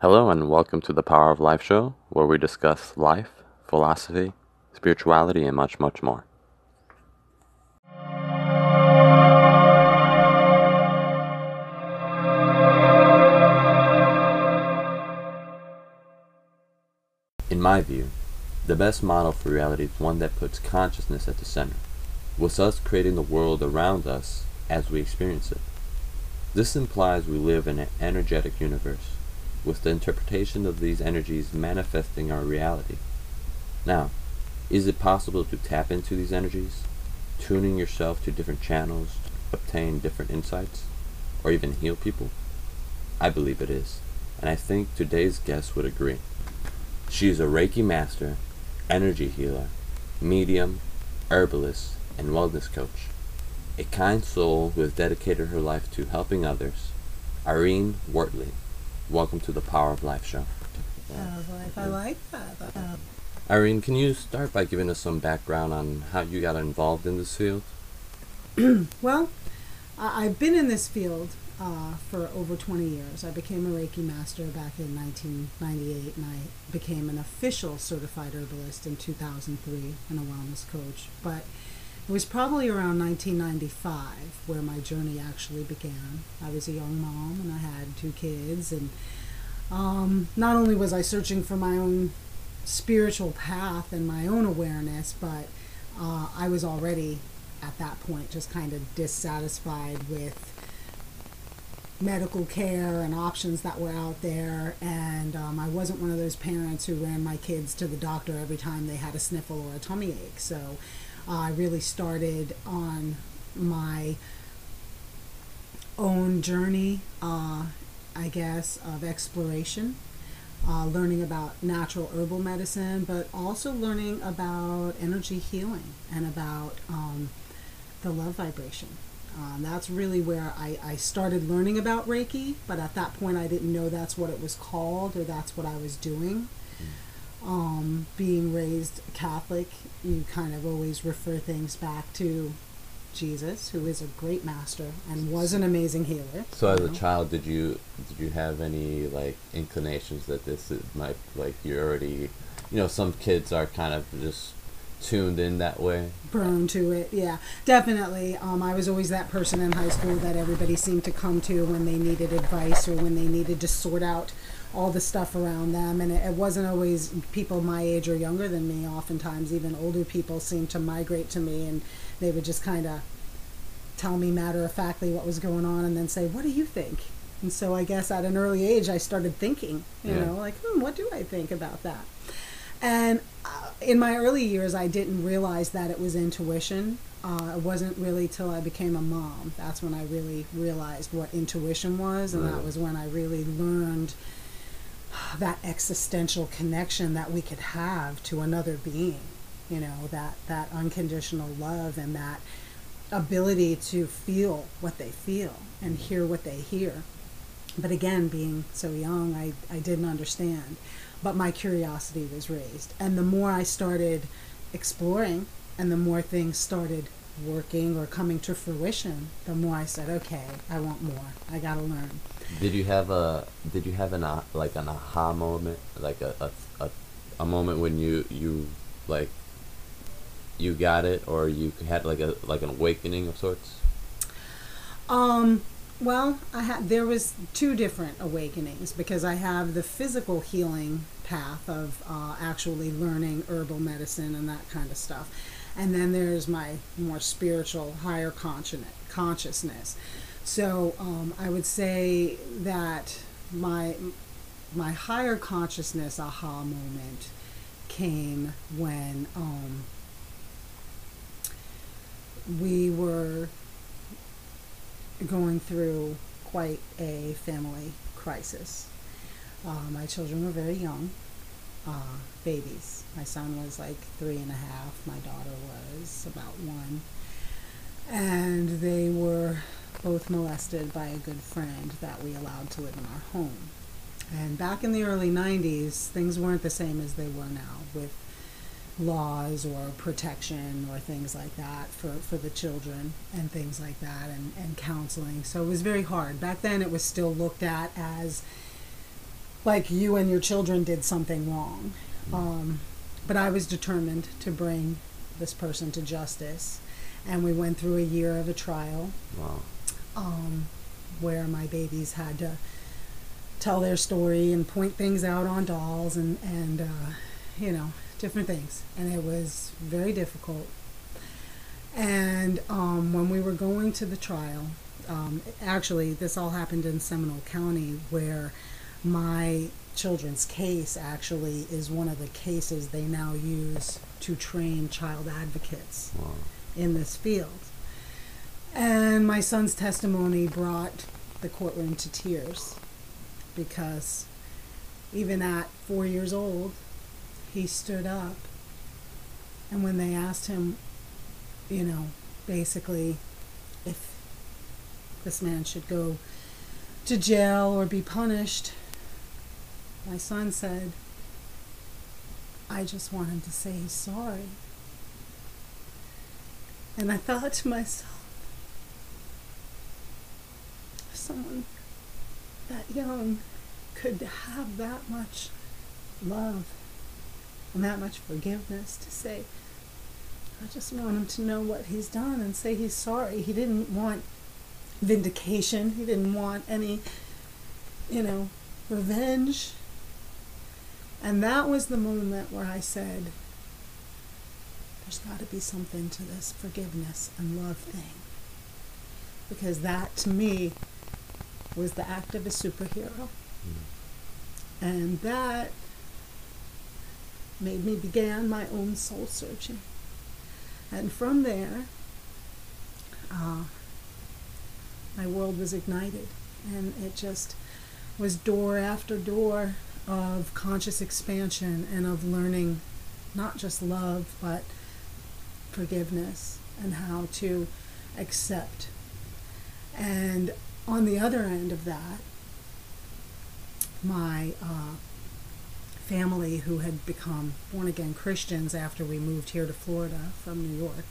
Hello, and welcome to the Power of Life show, where we discuss life, philosophy, spirituality, and much, much more. In my view, the best model for reality is one that puts consciousness at the center, with us creating the world around us as we experience it. This implies we live in an energetic universe, with the interpretation of these energies manifesting our reality. Now, is it possible to tap into these energies, tuning yourself to different channels to obtain different insights, or even heal people? I believe it is, and I think today's guest would agree. She is a Reiki master, energy healer, medium, herbalist, and wellness coach. A kind soul who has dedicated her life to helping others. Irene Wertley, welcome to the Power of Life show. Power of Life, I like that. Irene, can you start by giving us some background on how you got involved in this field? well, I've been in this field uh, for over 20 years. I became a Reiki master back in 1998, and I became an official certified herbalist in 2003 and a wellness coach. But it was probably around 1995 where my journey actually began. I was a young mom and I had two kids, and um, not only was I searching for my own spiritual path and my own awareness, but uh, I was already at that point just kind of dissatisfied with medical care and options that were out there. And um, I wasn't one of those parents who ran my kids to the doctor every time they had a sniffle or a tummy ache. So I really started on my own journey, uh, I guess, of exploration. Uh, learning about natural herbal medicine, but also learning about energy healing and about um, the love vibration. Um, that's really where I, I started learning about Reiki, but at that point I didn't know that's what it was called or that's what I was doing. Um, being raised Catholic, you kind of always refer things back to Jesus, who is a great master and was an amazing healer. So, as you a child, did you did you have any like inclinations that this is, might like you're already, you know, some kids are kind of just tuned in that way. prone to it yeah definitely um, i was always that person in high school that everybody seemed to come to when they needed advice or when they needed to sort out all the stuff around them and it, it wasn't always people my age or younger than me oftentimes even older people seemed to migrate to me and they would just kind of tell me matter of factly what was going on and then say what do you think and so i guess at an early age i started thinking you Yeah. know like hmm, what do i think about that and uh, in my early years, I didn't realize that it was intuition. Uh, it wasn't really till I became a mom. That's when I really realized what intuition was, and that was when I really learned that existential connection that we could have to another being. You know, that that unconditional love and that ability to feel what they feel and hear what they hear. But again, being so young, I, I didn't understand. But my curiosity was raised. And the more I started exploring and the more things started working or coming to fruition, the more I said, okay, I want more. I got to learn. Did you have a Did you have an ah- like an aha moment, like a a, a, a moment when you you like you got it, or you had like a like an awakening of sorts? Um, well, I had there was two different awakenings because I have the physical healing path of uh, actually learning herbal medicine and that kind of stuff, and then there's my more spiritual, higher consciousness. So um, I would say that my my higher consciousness aha moment came when um, we were going through quite a family crisis. Uh, my children were very young, uh, babies. My son was like three and a half, my daughter was about one. And they were both molested by a good friend that we allowed to live in our home. And back in the early 90s, things weren't the same as they were now with laws or protection or things like that for, for the children and things like that and, and counseling. So it was very hard. Back then it was still looked at as like you and your children did something wrong. Um, but I was determined to bring this person to justice, and we went through a year of a trial Wow. um, where my babies had to tell their story and point things out on dolls and and uh, you know different things, and it was very difficult. And um, when we were going to the trial, um, actually, this all happened in Seminole County, where my children's case actually is one of the cases they now use to train child advocates Wow. in this field. And my son's testimony brought the courtroom to tears because even at four years old, he stood up. And when they asked him, you know, basically if this man should go to jail or be punished, my son said, I just want him to say he's sorry. And I thought to myself, if someone that young could have that much love and that much forgiveness to say, I just want him to know what he's done and say he's sorry. He didn't want vindication, he didn't want any, you know, revenge. And that was the moment where I said, there's got to be something to this forgiveness and love thing. Because that, to me, was the act of a superhero. And that made me begin my own soul searching. And from there, uh, my world was ignited. And it just was door after door of conscious expansion and of learning not just love, but forgiveness and how to accept. And on the other end of that, my uh, family, who had become born again Christians after we moved here to Florida from New York,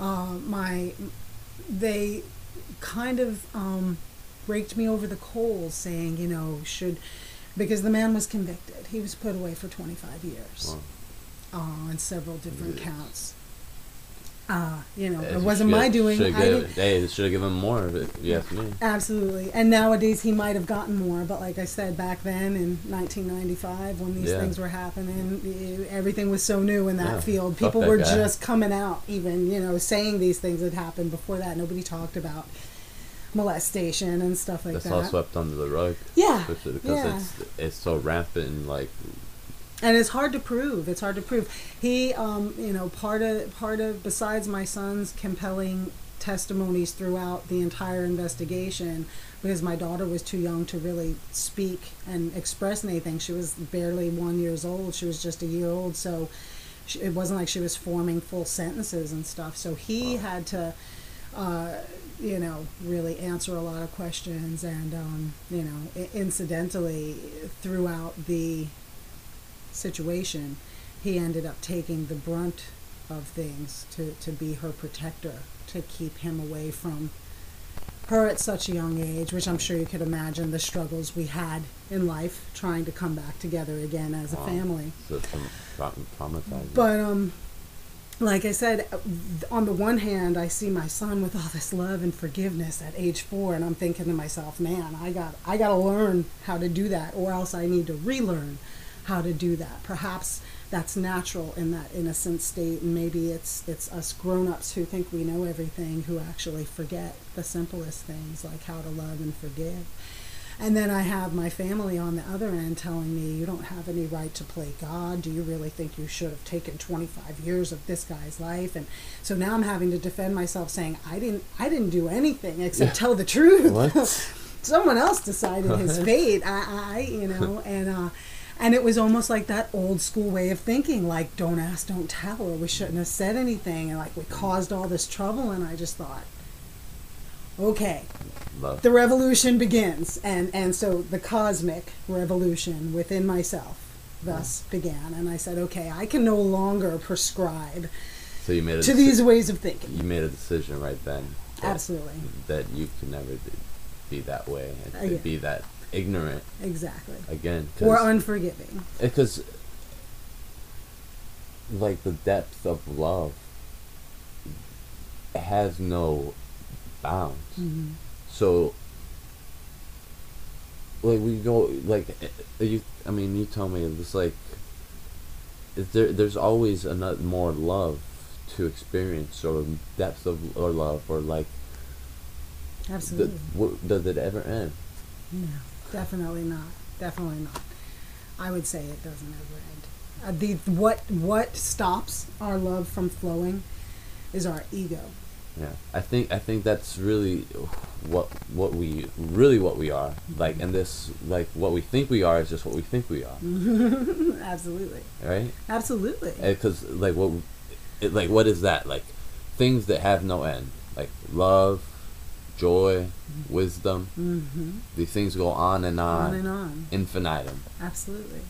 uh, my they kind of um, raked me over the coals, saying, you know, should because the man was convicted, he was put away for 25 years Wow. uh, on several different Yes. counts. Uh, you know, Yeah, it wasn't my doing. should hey, they should have given him more of it. You me. absolutely. And nowadays he might have gotten more, but like I said, back then in 1995, when these Yeah. things were happening, everything was so new in that field. People that were guy. just coming out, even you know, saying these things had happened before that. Nobody talked about molestation and stuff like That's that. all swept under the rug. yeah, Especially because yeah. it's it's so rampant and like and it's hard to prove it's hard to prove he um, you know part of part of besides my son's compelling testimonies throughout the entire investigation because my daughter was too young to really speak and express anything she was barely one years old she was just a year old so she, it wasn't like she was forming full sentences and stuff so he had to uh, you know really answer a lot of questions and um, you know incidentally throughout the situation, he ended up taking the brunt of things to, to be her protector, to keep him away from her at such a young age, which I'm sure you could imagine the struggles we had in life trying to come back together again as a family. so tra- tra- traumatizing. But um, like I said, uh, on the one hand, I see my son with all this love and forgiveness at age four, and I'm thinking to myself, man, I got I got to learn how to do that, or else I need to relearn how to do that. Perhaps that's natural in that innocent state, and maybe it's it's us grown-ups who think we know everything who actually forget the simplest things like how to love and forgive. And then I have my family on the other end telling me, you don't have any right to play God. Do you really think you should have taken 25 years of this guy's life? And so now I'm having to defend myself saying, I didn't, I didn't do anything except Yeah. tell the truth. What? Someone else decided his fate. I, I, you know, and, uh, and it was almost like that old school way of thinking, like don't ask, don't tell, or we shouldn't have said anything, and like we caused all this trouble. And I just thought, okay, Love. the revolution begins and and so the cosmic revolution within myself thus began and i said okay i can no longer prescribe so you made to deci- these ways of thinking you made a decision right then. that- absolutely That you could never be- that way and Uh, be that ignorant exactly again. or unforgiving because like the depth of love has no bounds. hmm So like we go like eh, you I mean you tell me it's like there there's always another more love to experience or depth of or love or like the, absolutely does it ever end? no definitely not. Definitely not. I would say it doesn't ever end. Uh, the what what stops our love from flowing is our ego Yeah, I think I think that's really what what we really what we are. Like, and this like what we think we are is just what we think we are, absolutely. Right? absolutely. Because like what, it, like what is that? Like, things that have no end, like love, joy, wisdom. hmm These things go on and on, on. and on. Infinitum. absolutely.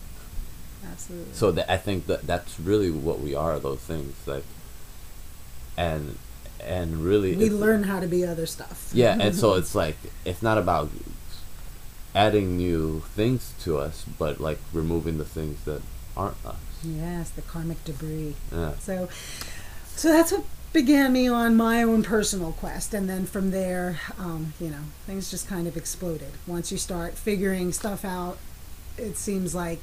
Absolutely. So that I think that that's really what we are. Those things. Like, and and really we learn how to be other stuff Yeah, and so it's like it's not about adding new things to us, but like removing the things that aren't us. yes the karmic debris Yeah. So, so that's what began me on my own personal quest, and then from there, um, you know, things just kind of exploded. Once you start figuring stuff out, it seems like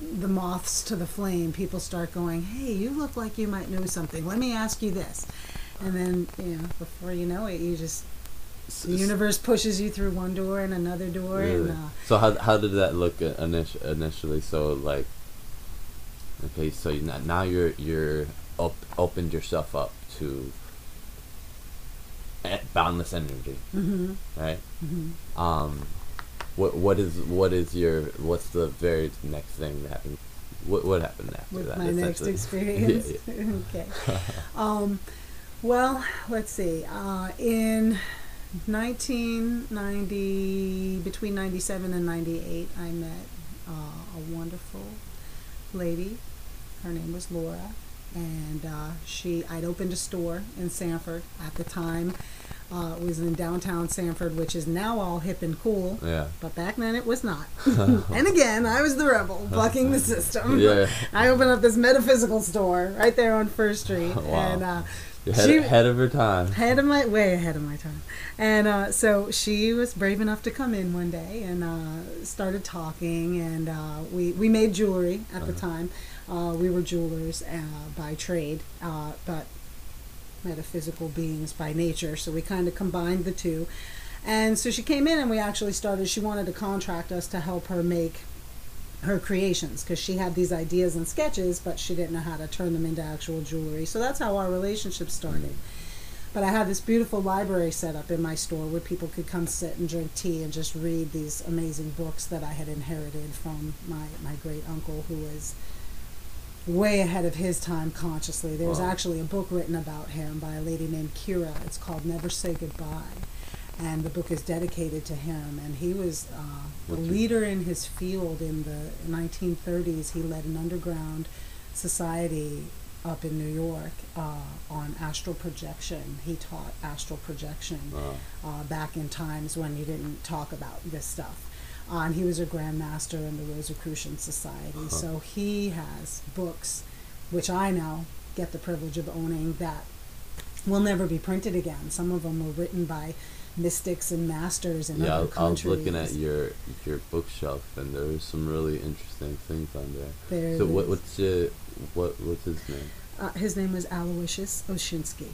the moths to the flame. People start going, "Hey, you look like you might know something. Let me ask you this," and then you know, before you know it, you just the universe pushes you through one door and another door, Really? and uh, So how how did that look init- initially? So like, okay, so you, now- now you're you're up opened yourself up to boundless energy, hmm right? hmm Um, what what is what is your what's the very next thing that happened? What what happened after with that? my next experience. Yeah, okay. Um, well, let's see. Uh, in 1990, between 97 and 98, I met uh, a wonderful lady. Her name was Laura, and uh, she. I'd opened a store in Sanford at the time. Uh, it was in downtown Sanford, which is now all hip and cool. yeah. But back then it was not. and again, I was the rebel, bucking the system. Yeah. I opened up this metaphysical store right there on First Street, Wow. and uh, You're ahead, She- ahead of her time. ahead of my way ahead of my time. And uh, so she was brave enough to come in one day and uh, started talking, and uh, we we made jewelry at the Uh-huh. time. Uh, we were jewelers uh, by trade, uh, but metaphysical beings by nature. So we kind of combined the two. And so she came in, and we actually started. She wanted to contract us to help her make her creations because she had these ideas and sketches, but she didn't know how to turn them into actual jewelry. So that's how our relationship started. But I had this beautiful library set up in my store where people could come sit and drink tea and just read these amazing books that I had inherited from my, my great uncle who was way ahead of his time consciously. There's Wow. actually a book written about him by a lady named Kira. It's called Never Say Goodbye. And the book is dedicated to him. And he was uh, a leader in his field in the 1930s. He led an underground society up in New York uh, on astral projection. He taught astral projection Wow. uh, back in times when you didn't talk about this stuff. Uh, and he was a Grand Master in the Rosicrucian Society. Huh. So he has books, which I now get the privilege of owning, that will never be printed again. Some of them were written by mystics and masters in Yeah, I, other I was looking at your your bookshelf, and there was some really interesting things on there. There so what what's your what what's his name? Uh, his name was Aloysius Oshinsky.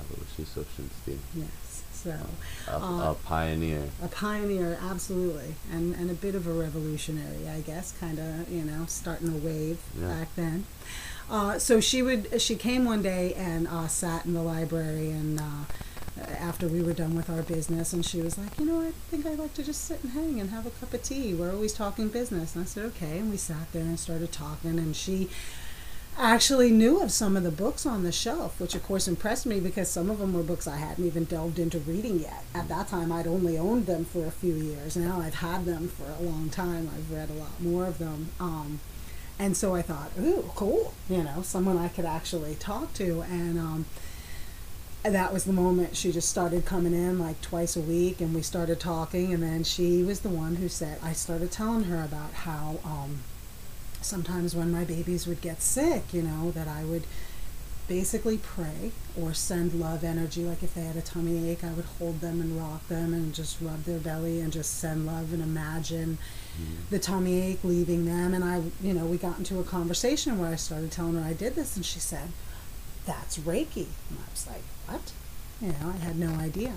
Aloysius Oshinsky, Yes. So a, Uh, a pioneer. a pioneer, absolutely, and and a bit of a revolutionary, I guess, kind of you know starting a wave Yeah. back then. Uh, so she would she came one day and uh, sat in the library and. After we were done with our business, and she was like, "You know, I think I'd like to just sit and hang and have a cup of tea. We're always talking business." And I said, "Okay." And we sat there and started talking, and she actually knew of some of the books on the shelf, which of course impressed me because some of them were books I hadn't even delved into reading yet. At that time, I'd only owned them for a few years. Now I've had them for a long time. I've read a lot more of them. Um, and so I thought, ooh, cool, you know, someone I could actually talk to. And um, that was the moment she just started coming in like twice a week and we started talking and then she was the one who said i started telling her about how um, sometimes when my babies would get sick you know that i would basically pray or send love energy like if they had a tummy ache i would hold them and rock them and just rub their belly and just send love and imagine mm-hmm. the tummy ache leaving them and i you know we got into a conversation where i started telling her i did this and she said that's reiki. And i was like what? You know i had no idea.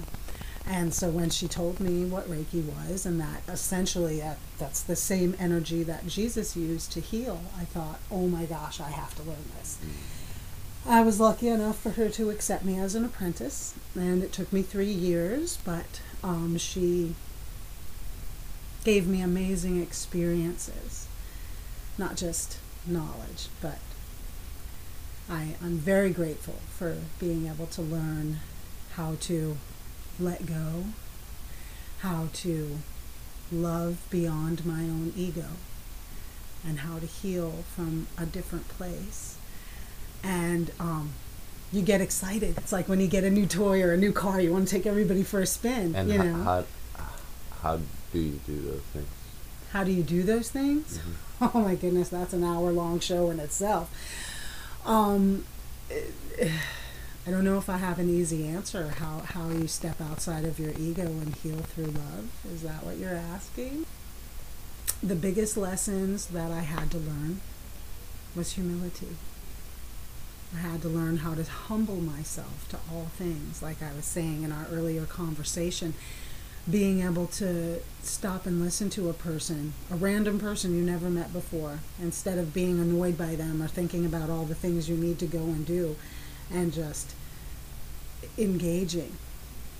And so when she told me what reiki was and that essentially uh, that's the same energy that jesus used to heal i thought oh my gosh i have to learn this. Mm-hmm I was lucky enough for her to accept me as an apprentice, and it took me three years, but um, she gave me amazing experiences, not just knowledge, but I, I'm very grateful for being able to learn how to let go, how to love beyond my own ego, and how to heal from a different place and um, you get excited. It's like when you get a new toy or a new car, you want to take everybody for a spin. And you know? how, how do you do those things? How do you do those things? Mm-hmm. Oh my goodness, that's an hour long show in itself. Um, I don't know if I have an easy answer. How how you step outside of your ego and heal through love? Is that what you're asking? The biggest lessons that I had to learn was humility. I had to learn how to humble myself to all things, like I was saying in our earlier conversation. Being able to stop and listen to a person, a random person you never met before, instead of being annoyed by them or thinking about all the things you need to go and do, and just engaging.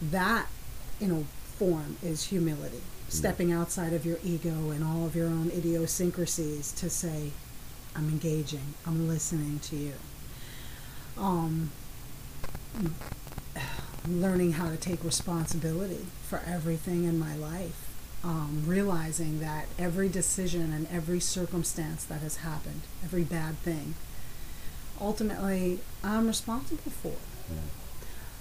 That, in a form, is humility. Stepping outside of your ego and all of your own idiosyncrasies to say, I'm engaging, I'm listening to you um, learning how to take responsibility for everything in my life. Um, realizing that every decision and every circumstance that has happened, every bad thing, ultimately I'm responsible for. Yeah.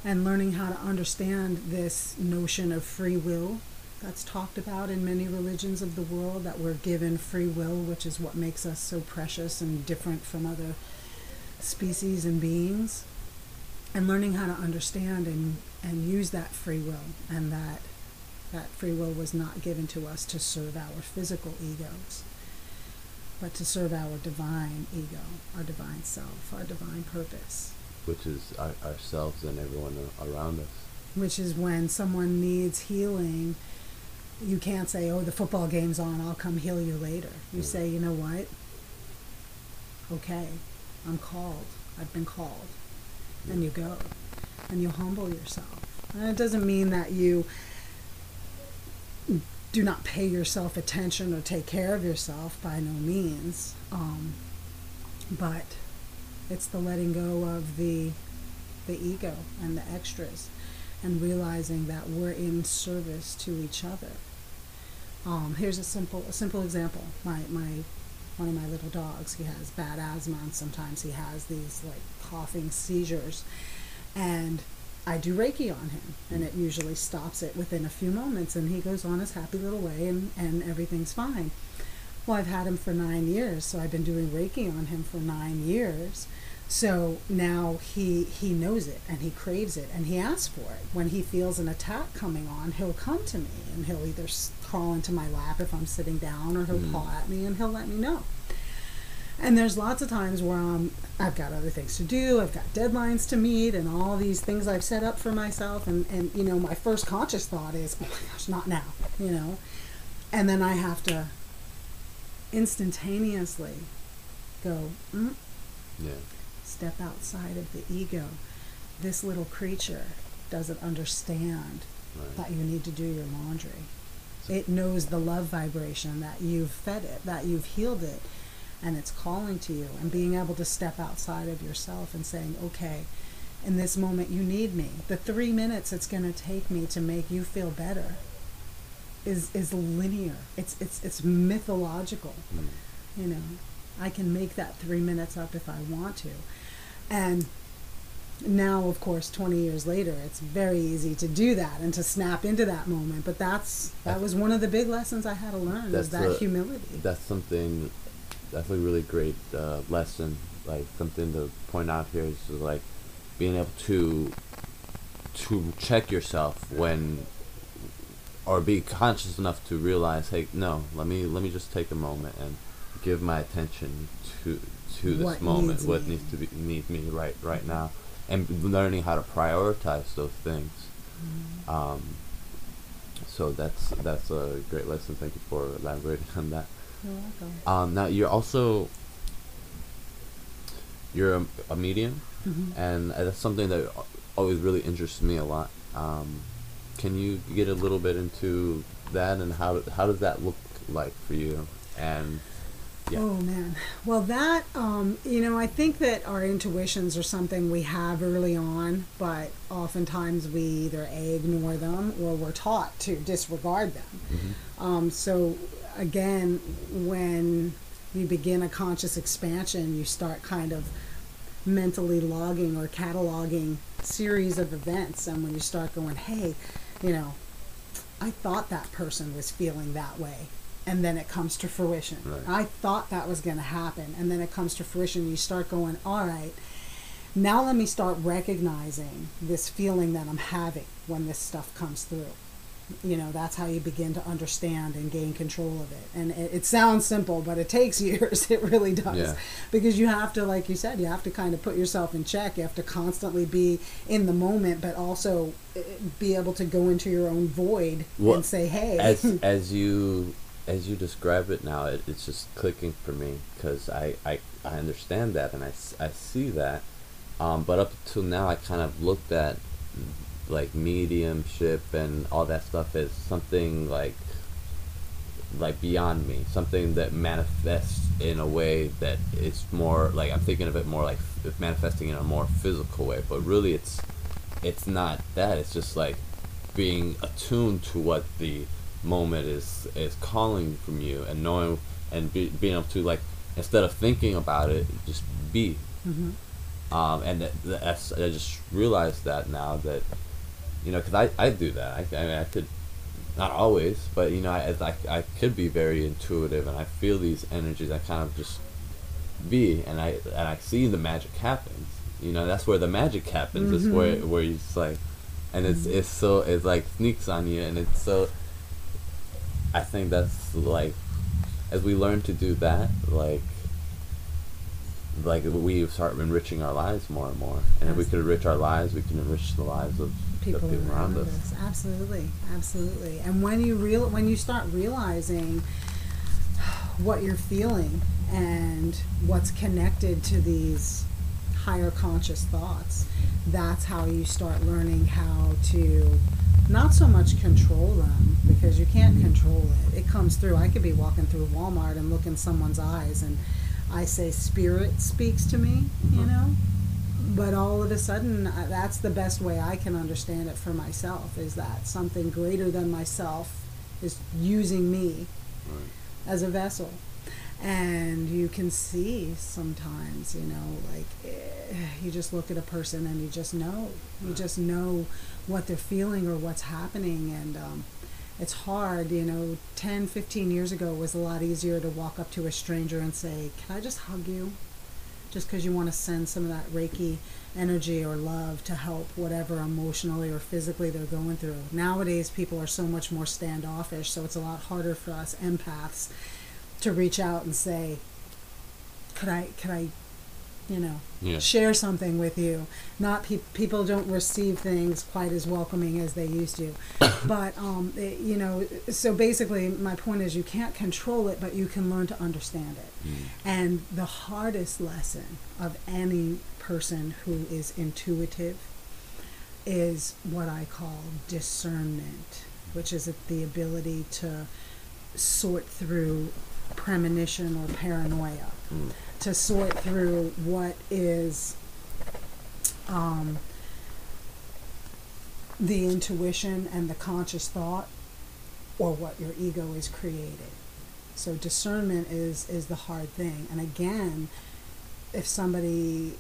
And learning how to understand this notion of free will that's talked about in many religions of the world, that we're given free will, which is what makes us so precious and different from other species and beings and learning how to understand and, and use that free will and that that free will was not given to us to serve our physical egos but to serve our divine ego our divine self our divine purpose which is our, ourselves and everyone around us which is when someone needs healing you can't say oh the football game's on i'll come heal you later you mm. say you know what okay I'm called. I've been called. And you go. And you humble yourself. And it doesn't mean that you do not pay yourself attention or take care of yourself by no means. Um, but it's the letting go of the the ego and the extras and realizing that we're in service to each other. Um, here's a simple a simple example. My my one of my little dogs. He has bad asthma, and sometimes he has these like coughing seizures. And I do Reiki on him, and it usually stops it within a few moments, and he goes on his happy little way, and, and everything's fine. Well, I've had him for nine years, so I've been doing Reiki on him for nine years. So now he he knows it and he craves it and he asks for it. When he feels an attack coming on, he'll come to me and he'll either crawl into my lap if I'm sitting down or he'll mm. paw at me and he'll let me know. And there's lots of times where I'm, I've got other things to do, I've got deadlines to meet, and all these things I've set up for myself. And, and you know, my first conscious thought is, oh my gosh, not now, you know. And then I have to instantaneously go, mm, yeah step outside of the ego. This little creature doesn't understand right. that you need to do your laundry. It knows the love vibration that you've fed it, that you've healed it, and it's calling to you. And being able to step outside of yourself and saying, okay, in this moment you need me. The three minutes it's going to take me to make you feel better is is linear. It's it's it's mythological. Mm. You know, I can make that three minutes up if I want to. And now of course 20 years later it's very easy to do that and to snap into that moment but that's that was one of the big lessons i had to learn That's is that the- humility That's something. That's a really great uh, lesson. Like something to point out here is like being able to to check yourself when or be conscious enough to realize hey no let me let me just take a moment and give my attention to to this What moment needs what me. needs to be needs me right right now and learning how to prioritize those things Mm-hmm. um, so that's that's a great lesson thank you for elaborating on that You're welcome. um, now you're also you're a, a medium Mhm. and uh, that's something that always really interests me a lot. Um, can you get a little bit into that and how how does that look like for you? And yeah, Oh man. Well, that um, you know, I think that our intuitions are something we have early on, but oftentimes we either a ignore them or we're taught to disregard them. Mhm. Um, so again, when you begin a conscious expansion, you start kind of mentally logging or cataloging series of events, and when you start going, hey, you know, I thought that person was feeling that way. And then it comes to fruition. Right. I thought that was going to happen. And then it comes to fruition. You start going, all right, now let me start recognizing this feeling that I'm having when this stuff comes through. You know, that's how you begin to understand and gain control of it. And it, it sounds simple, but it takes years. It really does. Yeah. Because you have to, like you said, you have to kind of put yourself in check. You have to constantly be in the moment, but also eh, be able to go into your own void Well, and say, hey. as as you as you describe it now, it, it's just clicking for me because I, I I understand that and I, I see that, um, but up until now I kind of looked at like mediumship and all that stuff as something like like beyond me, something that manifests in a way that it's more like I'm thinking of it more like manifesting in a more physical way, but really it's it's not that. It's just like being attuned to what the moment is is calling from you and knowing and be, being able to like instead of thinking about it, just be. Mhm. Um, and that, that's I just realized that now that you know because I, I do that I, I mean I could not always but you know I, I I could be very intuitive and I feel these energies I kind of just be and I and I see the magic happens you know that's where the magic happens it's where Mhm. where you just like and it's it's so it's like sneaks on you and it's so I think that's like as we learn to do that like like we start enriching our lives more and more. And if we could enrich our lives we can enrich the lives of people, the people around us. Absolutely, absolutely. And when you real when you start realizing what you're feeling and what's connected to these higher conscious thoughts, that's how you start learning how to not so much control them because you can't control it. It comes through. I could be walking through Walmart and look in someone's eyes and I say spirit speaks to me, you Mhm. know? but all of a sudden that's the best way i can understand it for myself is that something greater than myself is using me Right. as a vessel and you can see sometimes you know like eh, you just look at a person and you just know. You just know what they're feeling or what's happening. And um, it's hard you know 10 15 years ago it was a lot easier to walk up to a stranger and say can i just hug you? Just because you want to send some of that Reiki energy or love to help whatever emotionally or physically they're going through. Nowadays, people are so much more standoffish, so it's a lot harder for us empaths to reach out and say, "Could I? Could I?" You know, Yeah. share something with you. Not pe- people don't receive things quite as welcoming as they used to, but um, it- you know. So basically, my point is, you can't control it, but you can learn to understand it. Mm. And the hardest lesson of any person who is intuitive is what I call discernment, which is the ability to sort through premonition or paranoia, Mm. to sort through what is um, the intuition and the conscious thought or what your ego is created. So discernment is is the hard thing. And again, if somebody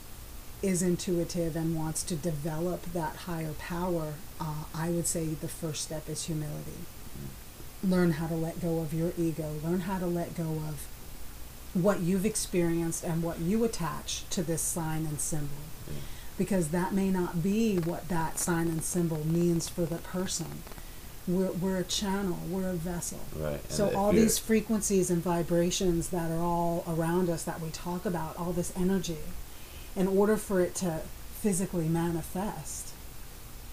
is intuitive and wants to develop that higher power, uh, I would say the first step is humility. Learn how to let go of your ego. Learn how to let go of what you've experienced and what you attach to this sign and symbol. Yeah. Because that may not be what that sign and symbol means for the person. We're, we're a channel, we're a vessel. Right. So all these frequencies and vibrations that are all around us that we talk about, all this energy, in order for it to physically manifest,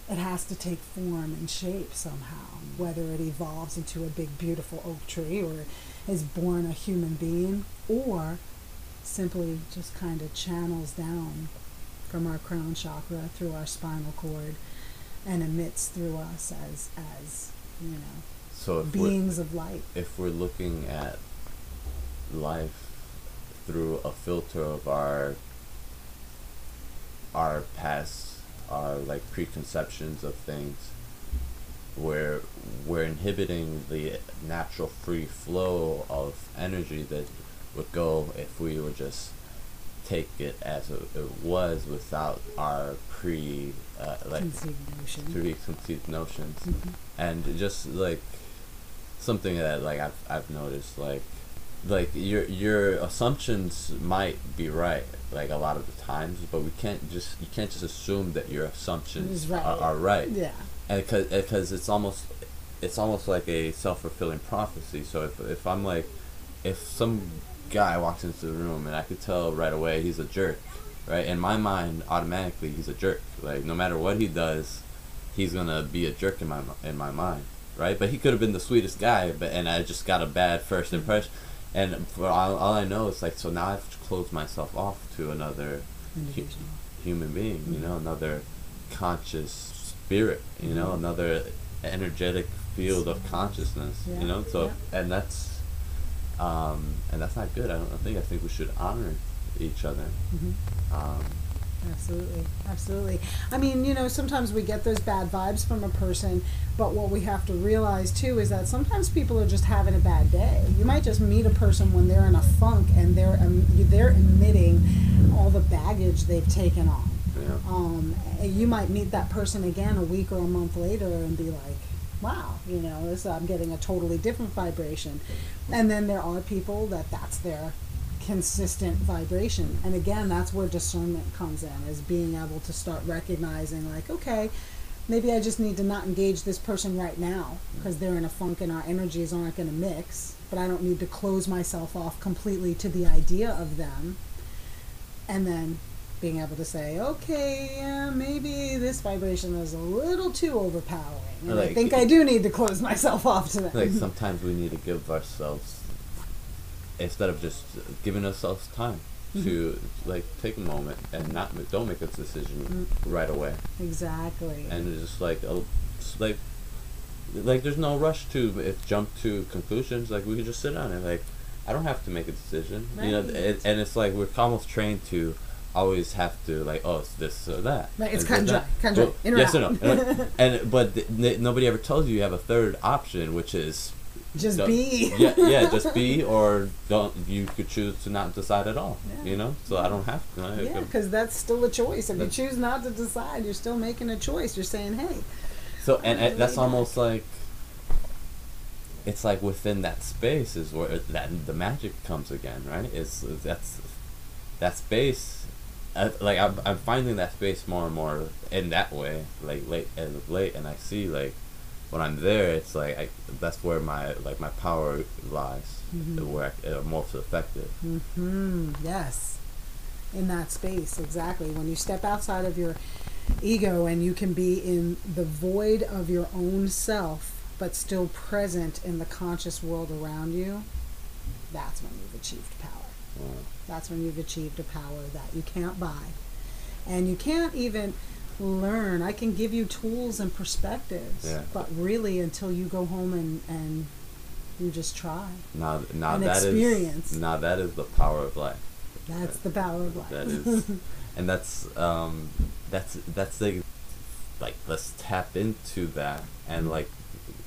it has to take form and shape somehow. Whether it evolves into a big beautiful oak tree or is born a human being or simply just kind of channels down from our crown chakra through our spinal cord and emits through us as as you know so beings of light. if we're looking at life through a filter of our our past our like preconceptions of things where we're inhibiting the natural free flow of energy that would go if we would just take it as it, it was without our pre uh, like conceived notion. preconceived notions Mhm. and just like something that like I've I've noticed like like your your assumptions might be right like a lot of the times but we can't just you can't just assume that your assumptions right. Are, are right Yeah. and because because it's almost it's almost like a self fulfilling prophecy. So if if I'm like if some guy walks into the room and I could tell right away he's a jerk, right? In my mind, automatically he's a jerk. Like no matter what he does, he's gonna be a jerk in my in my mind, right? But he could have been the sweetest guy, but and I just got a bad first impression. And for all, all I know, it's like so now I've closed myself off to another hu- human being, you Mhm. know, another conscious spirit, you know, Mhm. another energetic field of consciousness, Yeah, you know. So yeah. and that's um, and that's not good. I don't I think I think we should honor each other. hmm Um, Absolutely, absolutely. I mean, you know, sometimes we get those bad vibes from a person, but what we have to realize too is that sometimes people are just having a bad day. You might just meet a person when they're in a funk and they're um, they're emitting all the baggage they've taken on. you know, Um, and you might meet that person again a week or a month later and be like, wow, you know, this, I'm getting a totally different vibration. And then there are people that that's their consistent vibration. And again, that's where discernment comes in, is being able to start recognizing, like, okay, maybe I just need to not engage this person right now because they're in a funk and our energies aren't going to mix. But I don't need to close myself off completely to the idea of them. And then being able to say, okay, maybe this vibration is a little too overpowering. And I think I do need to close myself off to that. like sometimes we need to give ourselves instead of just giving ourselves time to like take a moment and not ma- don't make a decision right away. Exactly. and it's just like a, it's like like there's no rush to if jump to conclusions. Like we can just sit on it. Like i don't have to make a decision. Right. you know Right. and, it's like we're almost trained to always have to like oh it's this or that. Right, it's Is cut it and that? dry, cut and dry, Well, in or yes or no and, and but th- n- nobody ever tells you you have a third option which is just don't- be. yeah yeah just be or don't you could choose to not decide at all Yeah. you know so i don't have to I Yeah, because that's still a choice. If you choose not to decide, you're still making a choice. You're saying, hey, So and, and that's almost like it's like within that space is where that the magic comes again, right? It's that's that space. Uh, like I'm, I'm finding that space more and more in that way, like late as of late, and I see like when I'm there, it's like I, that's where my like my power lies, Mhm. where I, uh, most effective. hmm yes, in that space, exactly. When you step outside of your ego and you can be in the void of your own self, but still present in the conscious world around you, that's when you've achieved power. Uh, That's when you've achieved a power that you can't buy. And you can't even learn. I can give you tools and perspectives, Yeah. but really until you go home and, and you just try. now, now that is experience. now that is the power of life. That's the power of life. That is, and that's um, that's that's the like let's tap into that and like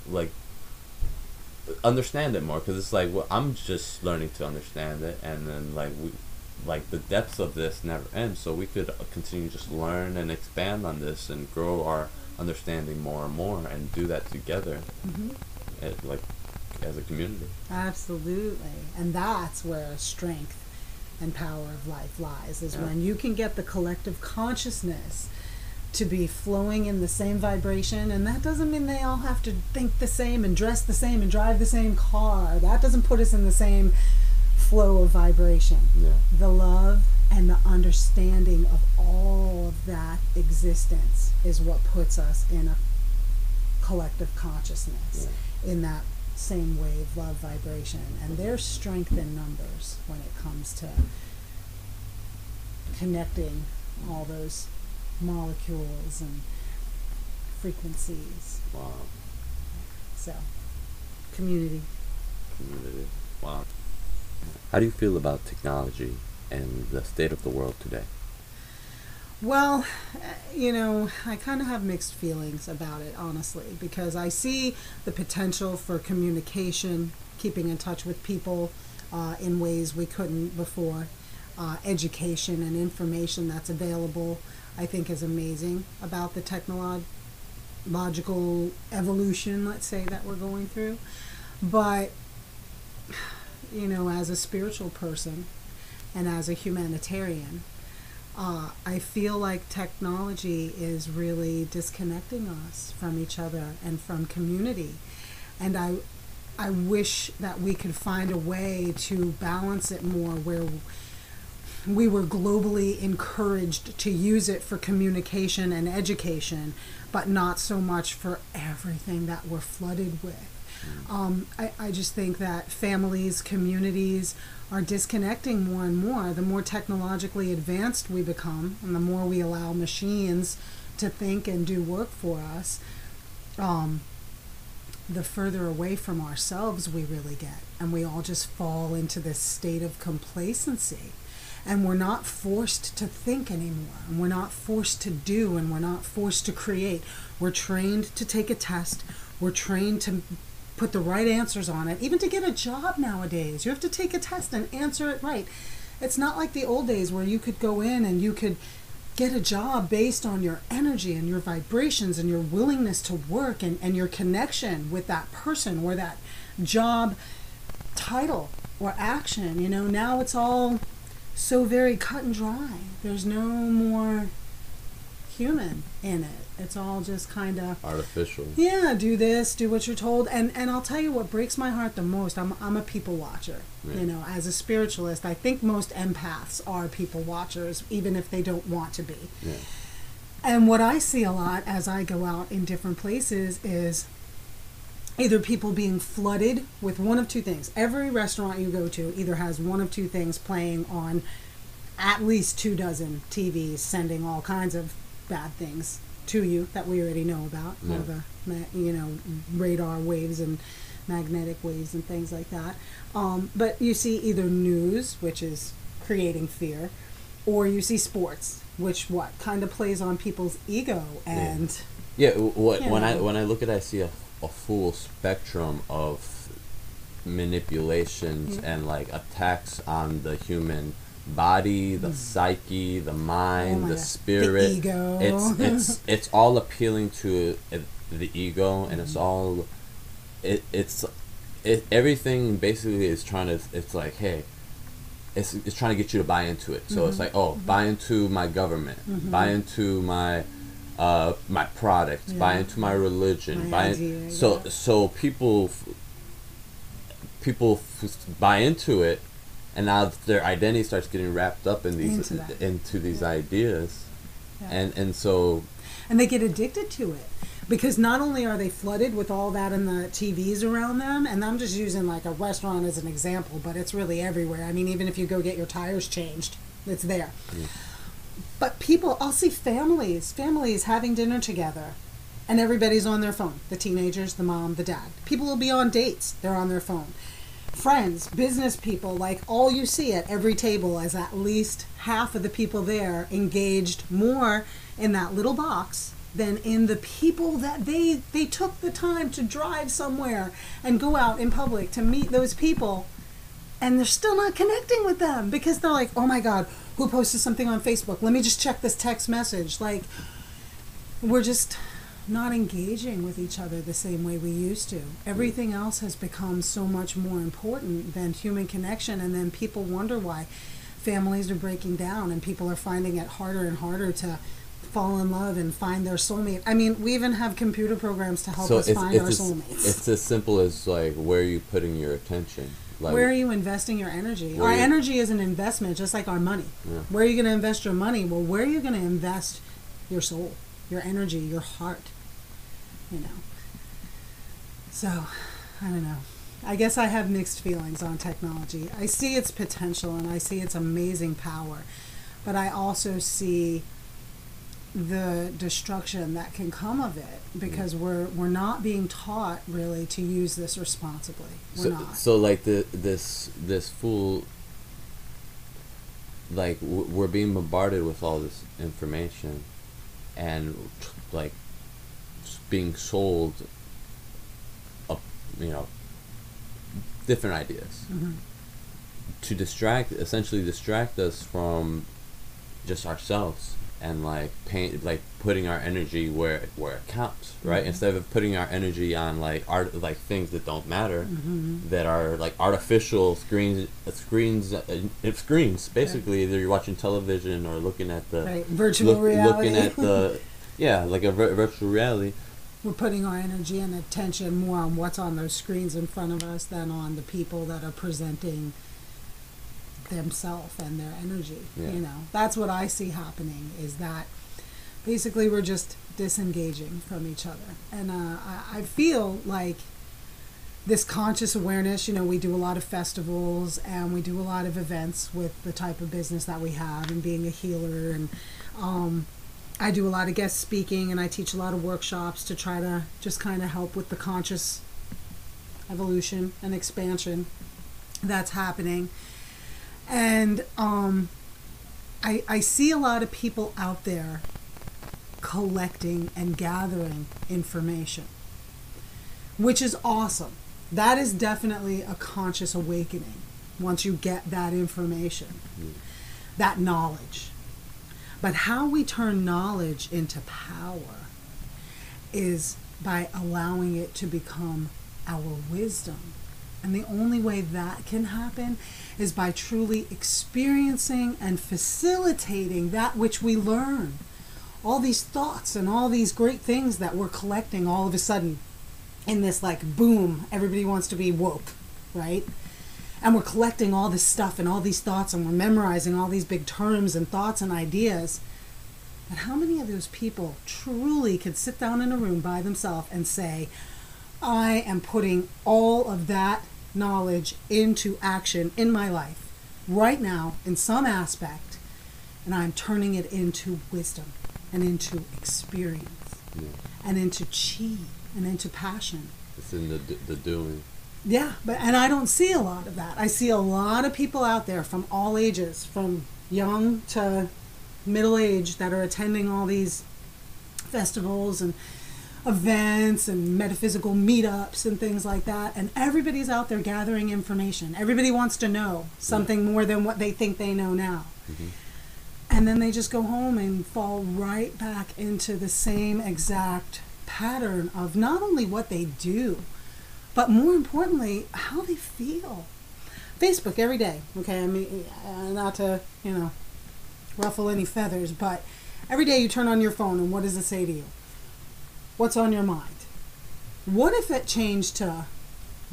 like understand it more because it's like well I'm just learning to understand it and then like we like the depths of this never end. So we could uh, continue to just learn and expand on this and grow our understanding more and more and do that together, Mhm. eh, like as a community. Absolutely. And that's where strength and power of life lies is Yeah. when you can get the collective consciousness to be flowing in the same vibration and that doesn't mean they all have to think the same and dress the same and drive the same car. That doesn't put us in the same flow of vibration. Yeah. The love and the understanding of all of that existence is what puts us in a collective consciousness Yeah. in that same wave love vibration and there's strength in numbers when it comes to connecting all those molecules and frequencies Wow. so community Community. Wow. How do you feel about technology and the state of the world today? Well, uh, you know, I kind of have mixed feelings about it, honestly, because I see the potential for communication, keeping in touch with people uh, in ways we couldn't before. Uh, education and information that's available, I think, is amazing about the technological evolution, let's say, that we're going through. But, you know, as a spiritual person and as a humanitarian, uh, I feel like technology is really disconnecting us from each other and from community. And I, I wish that we could find a way to balance it more where we were globally encouraged to use it for communication and education, but not so much for everything that we're flooded with. Um, I, I just think that families, communities are disconnecting more and more. The more technologically advanced we become, and the more we allow machines to think and do work for us, um, the further away from ourselves we really get. And we all just fall into this state of complacency. And we're not forced to think anymore. And we're not forced to do. And we're not forced to create. We're trained to take a test. We're trained to put the right answers on it. Even to get a job nowadays, you have to take a test and answer it right. It's not like the old days where you could go in and you could get a job based on your energy and your vibrations and your willingness to work and, and your connection with that person or that job title or action. You know, now it's all so very cut and dry. There's no more human in it. It's all just kind of Artificial. yeah, do this, do what you're told. And and I'll tell you what breaks my heart the most. I'm I'm a people watcher. Yeah. You know, as a spiritualist, I think most empaths are people watchers, even if they don't want to be. Yeah. And what I see a lot as I go out in different places is either people being flooded with one of two things. Every restaurant you go to either has one of two things playing on at least two dozen TVs, sending all kinds of bad things to you that we already know about. Yeah. All the you know radar waves and magnetic waves and things like that. Um, but you see either news, which is creating fear, or you see sports, which what kind of plays on people's ego and Yeah. w- What when I when I look at it, I see a, a full spectrum of manipulations Yeah. and like attacks on the human body, the psyche, the mind, Mm. Oh the God. spirit. The ego. It's it's it's all appealing to uh, the ego, and Mm-hmm. it's all it it's it everything basically is trying to. It's like hey. It's, it's trying to get you to buy into it. So Mm-hmm. it's like, oh, buy into my government, buy into my uh, my products, buy into my religion, My buy in- idea, so yeah. so people f- people f- buy into it, and now their identity starts getting wrapped up in these Into into these Yeah. ideas, Yeah. and and so and they get addicted to it because not only are they flooded with all that in the TVs around them, and I'm just using like a restaurant as an example, but it's really everywhere. I mean, even if you go get your tires changed, it's there. But people, I'll see families, families having dinner together, and everybody's on their phone. The teenagers, the mom, the dad. People will be on dates, they're on their phone. Friends, business people, like all you see at every table is at least half of the people there engaged more in that little box than in the people that they they took the time to drive somewhere and go out in public to meet those people and they're still not connecting with them because they're like, oh my God, who posted something on Facebook? Let me just check this text message. Like, we're just not engaging with each other the same way we used to. Everything else has become so much more important than human connection, and then people wonder why families are breaking down and people are finding it harder and harder to fall in love and find their soulmate. I mean, we even have computer programs to help so us it's, find it's our as, soulmates. It's as simple as like where are you putting your attention? Like Where are you investing your energy? Our you- energy is an investment, just like our money. Yeah. Where are you going to invest your money? Well, where are you going to invest your soul, your energy, your heart? You know. So, I don't know. I guess I have mixed feelings on technology. I see its potential and I see its amazing power, but I also see the destruction that can come of it because mm-hmm. we're we're not being taught really to use this responsibly. We're so, not. so like the this this full like w- we're being bombarded with all this information and like being sold up you know different ideas Mhm. to distract essentially distract us from just ourselves and like paint like putting our energy where where it counts right Mhm. instead of putting our energy on like art like things that don't matter Mhm. that are like artificial screens uh, screens uh, uh, screens basically either you're watching television or looking at the Right, virtual look- reality. looking at the yeah like a vir- virtual reality We're putting our energy and attention more on what's on those screens in front of us than on the people that are presenting themselves and their energy. Yeah. You know, that's what I see happening is that basically we're just disengaging from each other. And uh, I, I feel like this conscious awareness, you know, we do a lot of festivals and we do a lot of events with the type of business that we have and being a healer and um, I do a lot of guest speaking and I teach a lot of workshops to try to just kind of help with the conscious evolution and expansion that's happening. And um, I, I see a lot of people out there collecting and gathering information, which is awesome. That is definitely a conscious awakening once you get that information, that knowledge. But how we turn knowledge into power is by allowing it to become our wisdom. And the only way that can happen is by truly experiencing and facilitating that which we learn. All these thoughts and all these great things that we're collecting all of a sudden in this like boom, everybody wants to be woke, right? And we're collecting all this stuff and all these thoughts and we're memorizing all these big terms and thoughts and ideas. But how many of those people truly could sit down in a room by themselves and say, I am putting all of that knowledge into action in my life right now in some aspect, and I'm turning it into wisdom and into experience yeah. and into chi and into passion. it's in the d- the doing Yeah, but and I don't see a lot of that. I see a lot of people out there from all ages, from young to middle age, that are attending all these festivals and events and metaphysical meetups and things like that. And everybody's out there gathering information. Everybody wants to know something more than what they think they know now. Mhm. And then they just go home and fall right back into the same exact pattern of not only what they do, but more importantly, how they feel. Facebook every day, okay? I mean, uh, not to, you know, ruffle any feathers, but every day you turn on your phone and what does it say to you? What's on your mind? What if it changed to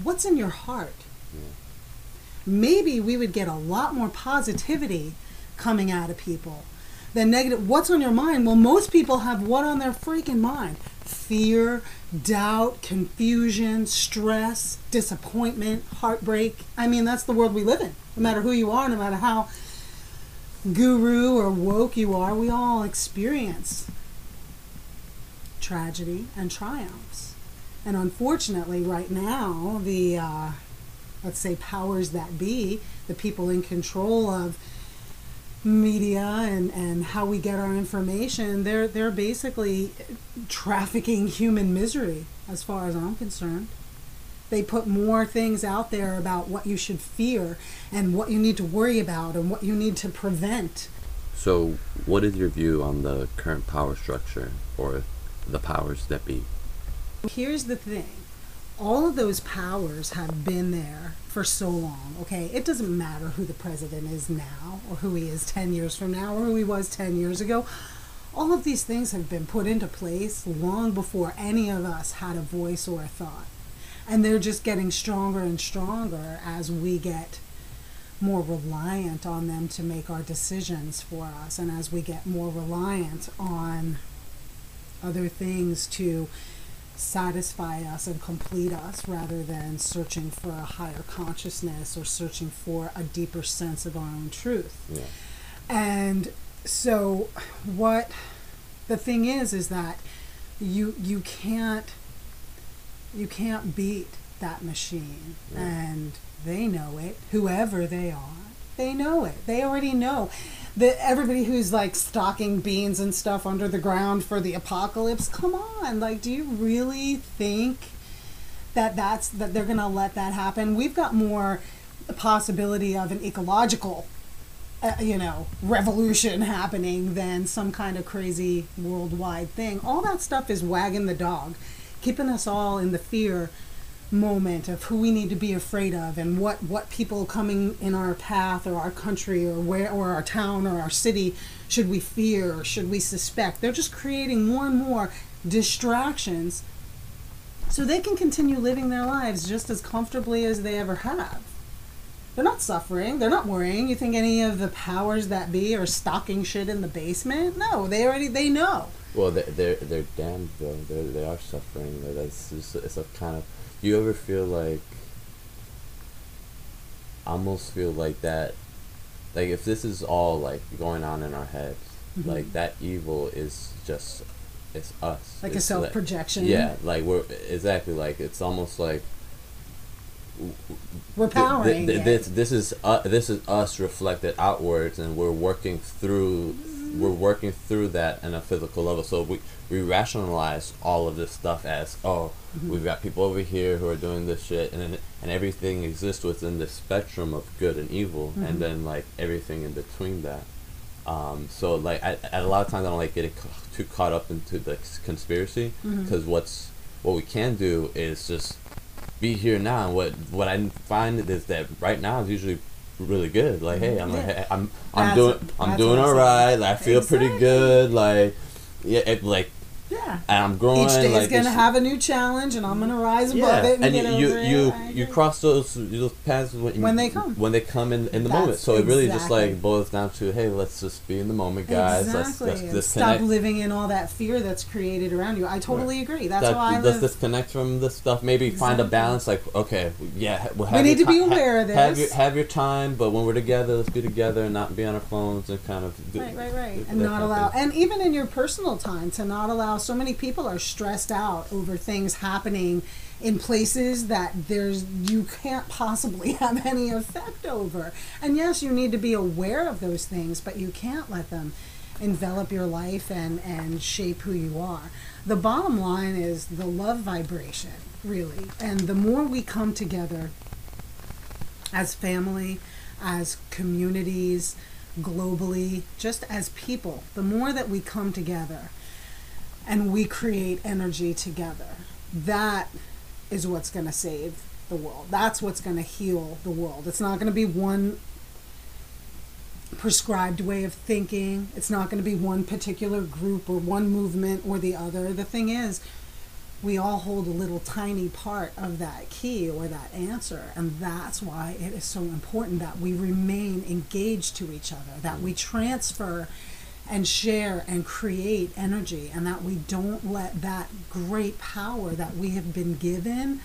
what's in your heart? yeah. maybe we would get a lot more positivity coming out of people than negative. What's on your mind? Well, most people have what on their freaking mind? Fear, doubt, confusion, stress, disappointment, heartbreak. I mean, that's the world we live in. No matter who you are, no matter how guru or woke you are, we all experience tragedy and triumphs. And unfortunately, right now, the uh, let's say powers that be, the people in control of media and, and how we get our information, they're they're basically trafficking human misery as far as I'm concerned. They put more things out there about what you should fear and what you need to worry about and what you need to prevent. So, what is your view on the current power structure or the powers that be? Here's the thing all of those powers have been there for so long, okay? It doesn't matter who the president is now or who he is 10 years from now or who he was 10 years ago. All of these things have been put into place long before any of us had a voice or a thought. And they're just getting stronger and stronger as we get more reliant on them to make our decisions for us and as we get more reliant on other things to satisfy us and complete us rather than searching for a higher consciousness or searching for a deeper sense of our own truth. Yeah. And so what the thing is is that you you can't you can't beat that machine Yeah. and they know it whoever they are they know it they already know that everybody who's like stocking beans and stuff under the ground for the apocalypse come on. Like do you really think that that's that they're to let that happen? We've got more possibility of an ecological uh, you know revolution happening than some kind of crazy worldwide thing. All that stuff is wagging the dog keeping us all in the fear moment of who we need to be afraid of and what what people coming in our path or our country or where or our town or our city should we fear or should we suspect they're just creating more and more distractions so they can continue living their lives just as comfortably as they ever have they're not suffering they're not worrying you think any of the powers that be are stocking shit in the basement no they already they know Well, they're they're, they're damned though. They're, they are suffering. That's just, it's a kind of. Do you ever feel like? Almost feel like that. Like if this is all like going on in our heads, Mhm. like that evil is just, it's us. like a self projection Yeah, like we're exactly like it's almost like. we're powering Th- th- it. this this is uh, this is us reflected outwards, and we're working through we're working through that on a physical level. So we we rationalize all of this stuff as oh Mm-hmm. we've got people over here who are doing this shit, and and everything exists within the spectrum of good and evil, Mhm. and then like everything in between that. Um, so like I, at a lot of times I don't like getting ca- too caught up into the conspiracy because what's what we can do is just be here now. And what what I find is that right now is usually really good. Like hey, I'm like, Yeah. hey, I'm I'm That's doing what- I'm doing all right. Like, I feel pretty good. Like yeah, it, like yeah and I'm growing. each day like, is going to have a new challenge and i'm going to rise above yeah, it and, and get you over you it. You, you cross those those paths when, When they come. when they come in, in the That's moment. So it really just like boils down to hey, let's just be in the moment, guys. exactly Let's, let's stop living in all that fear that's created around you i totally agree that's That- why i let's live disconnect from this stuff. Maybe find a balance. Like okay, yeah, we'll We need to be ti- ha- aware of Have this. your have your time, but when we're together, let's be together and not be on our phones and kind of do, Right, right, right. And not allow, and even in your personal time, to not allow. So many people are stressed out over things happening in places that there's you can't possibly have any effect over. And yes, you need to be aware of those things, but you can't let them envelop your life and and shape who you are. The bottom line is the love vibration, really. And the more we come together as family, as communities, globally, just as people, the more that we come together and we create energy together, that is what's going to save the world. That's what's going to heal the world. It's not going to be one prescribed way of thinking. It's not going to be one particular group or one movement or the other. The thing is, we all hold a little tiny part of that key or that answer. And that's why it is so important that we remain engaged to each other, that we transfer and share and create energy, and that we don't let that great power that we have been given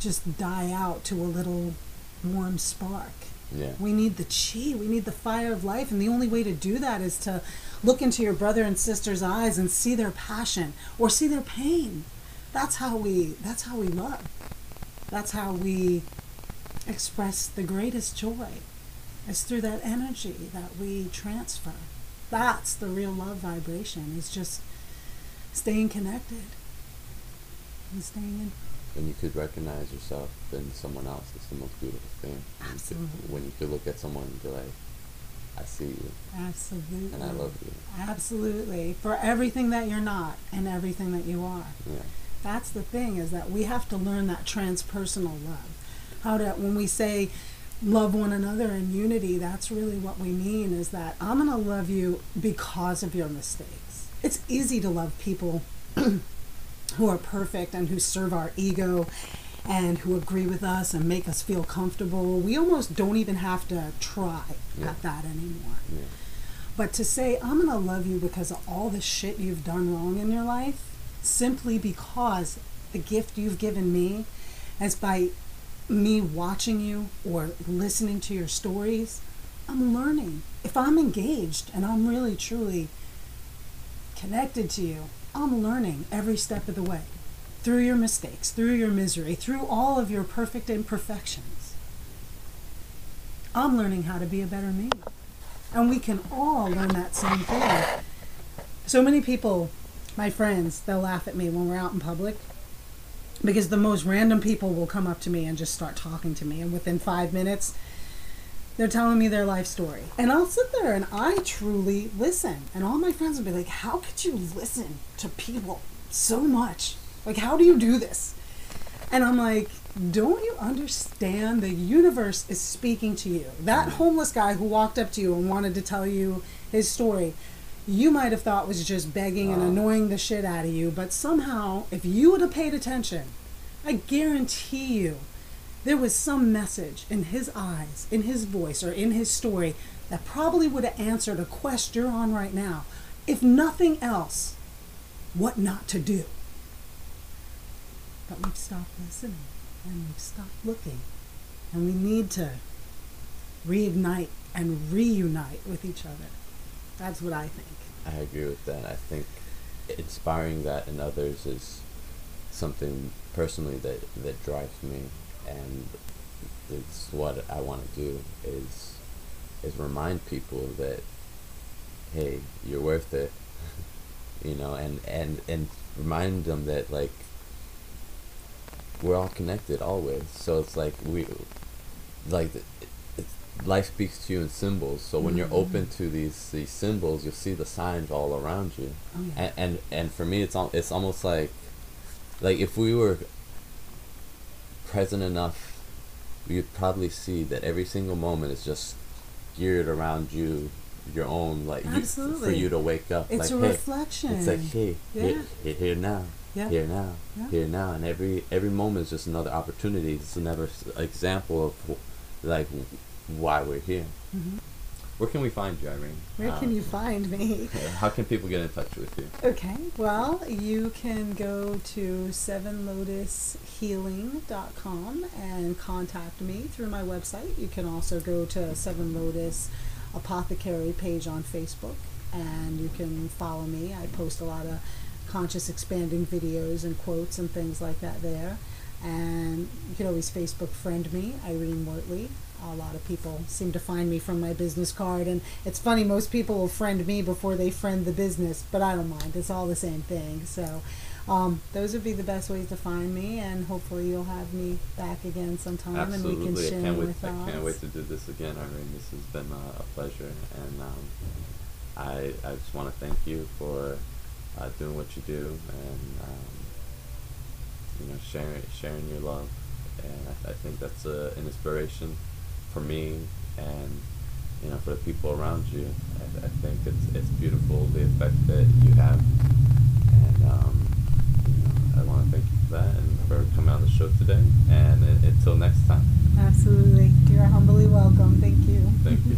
just die out to a little warm spark. Yeah. We need the chi, we need the fire of life, and the only way to do that is to look into your brother and sister's eyes and see their passion or see their pain. That's how we that's how we love. That's how we express the greatest joy. It's through that energy that we transfer. That's the real love vibration. Is just staying connected and staying in when you could recognize yourself in someone else, it's the most beautiful thing. When you could- Absolutely. when you could look at someone and be like, I see you Absolutely. and I love you. Absolutely. For everything that you're not and everything that you are. Yeah. That's the thing is that we have to learn that transpersonal love. How to when we say love one another in unity, that's really what we mean is that I'm going to love you because of your mistakes. It's easy to love people who are perfect and who serve our ego and who agree with us and make us feel comfortable. We almost don't even have to try Yeah. at that anymore. Yeah. But to say, I'm going to love you because of all the shit you've done wrong in your life, simply because the gift you've given me is by me watching you or listening to your stories, I'm learning. If I'm engaged and I'm really truly connected to you, I'm learning every step of the way through your mistakes, through your misery, through all of your perfect imperfections. I'm learning how to be a better me. And we can all learn that same thing. So many people, my friends, they'll laugh at me when we're out in public because the most random people will come up to me and just start talking to me. And within five minutes, they're telling me their life story. And I'll sit there and I truly listen. And all my friends will be like, How could you listen to people so much? Like, how do you do this? And I'm like, don't you understand? The universe is speaking to you. That mm-hmm. homeless guy who walked up to you and wanted to tell you his story, you might have thought was just begging and annoying the shit out of you. But somehow, if you would have paid attention, I guarantee you there was some message in his eyes, in his voice, or in his story that probably would have answered a quest you're on right now. If nothing else, what not to do. But we've stopped listening and we've stopped looking. And we need to reignite and reunite with each other. That's what I think. I agree with that. I think inspiring that in others is something personally that that drives me, and it's what I want to do is is remind people that hey, you're worth it, you know, and and and remind them that like we're all connected always. So it's like we like life speaks to you in symbols. So when you're Mhm. open to these these symbols, you'll see the signs all around you. Oh, yeah. And and, and for me, it's al- it's almost like like if we were present enough, you'd probably see that every single moment is just geared around you, your own like you, for you to wake up. It's like, a hey, reflection. it's like hey, here, Yeah. here, here now, Yeah. here now, Yeah. here now, and every every moment is just another opportunity. It's another example of like why we're here. Mhm. Where can we find you, Irene? Where can Um, you find me? How can people get in touch with you? Okay, well, you can go to sevenlotushealing.com and contact me through my website. You can also go to Seven Lotus Apothecary page on Facebook and you can follow me. I post a lot of conscious expanding videos and quotes and things like that there. And you can always Facebook friend me, Irene Wertley. A lot of people seem to find me from my business card, and it's funny. Most people will friend me before they friend the business, but I don't mind. It's all the same thing. So, um, those would be the best ways to find me, and hopefully you'll have me back again sometime, and we can share wait. with I us. can't wait to do this again, Irene. This has been uh, a pleasure, and um, I I just want to thank you for uh, doing what you do, and um, you know sharing sharing your love, and I, I think that's uh, an inspiration for me, and you know for the people around you. I, I think it's it's beautiful the effect that you have, and um, you know, I want to thank you for that and for coming on the show today. And uh, until next time. Absolutely, you're humbly welcome. Thank you. Thank you.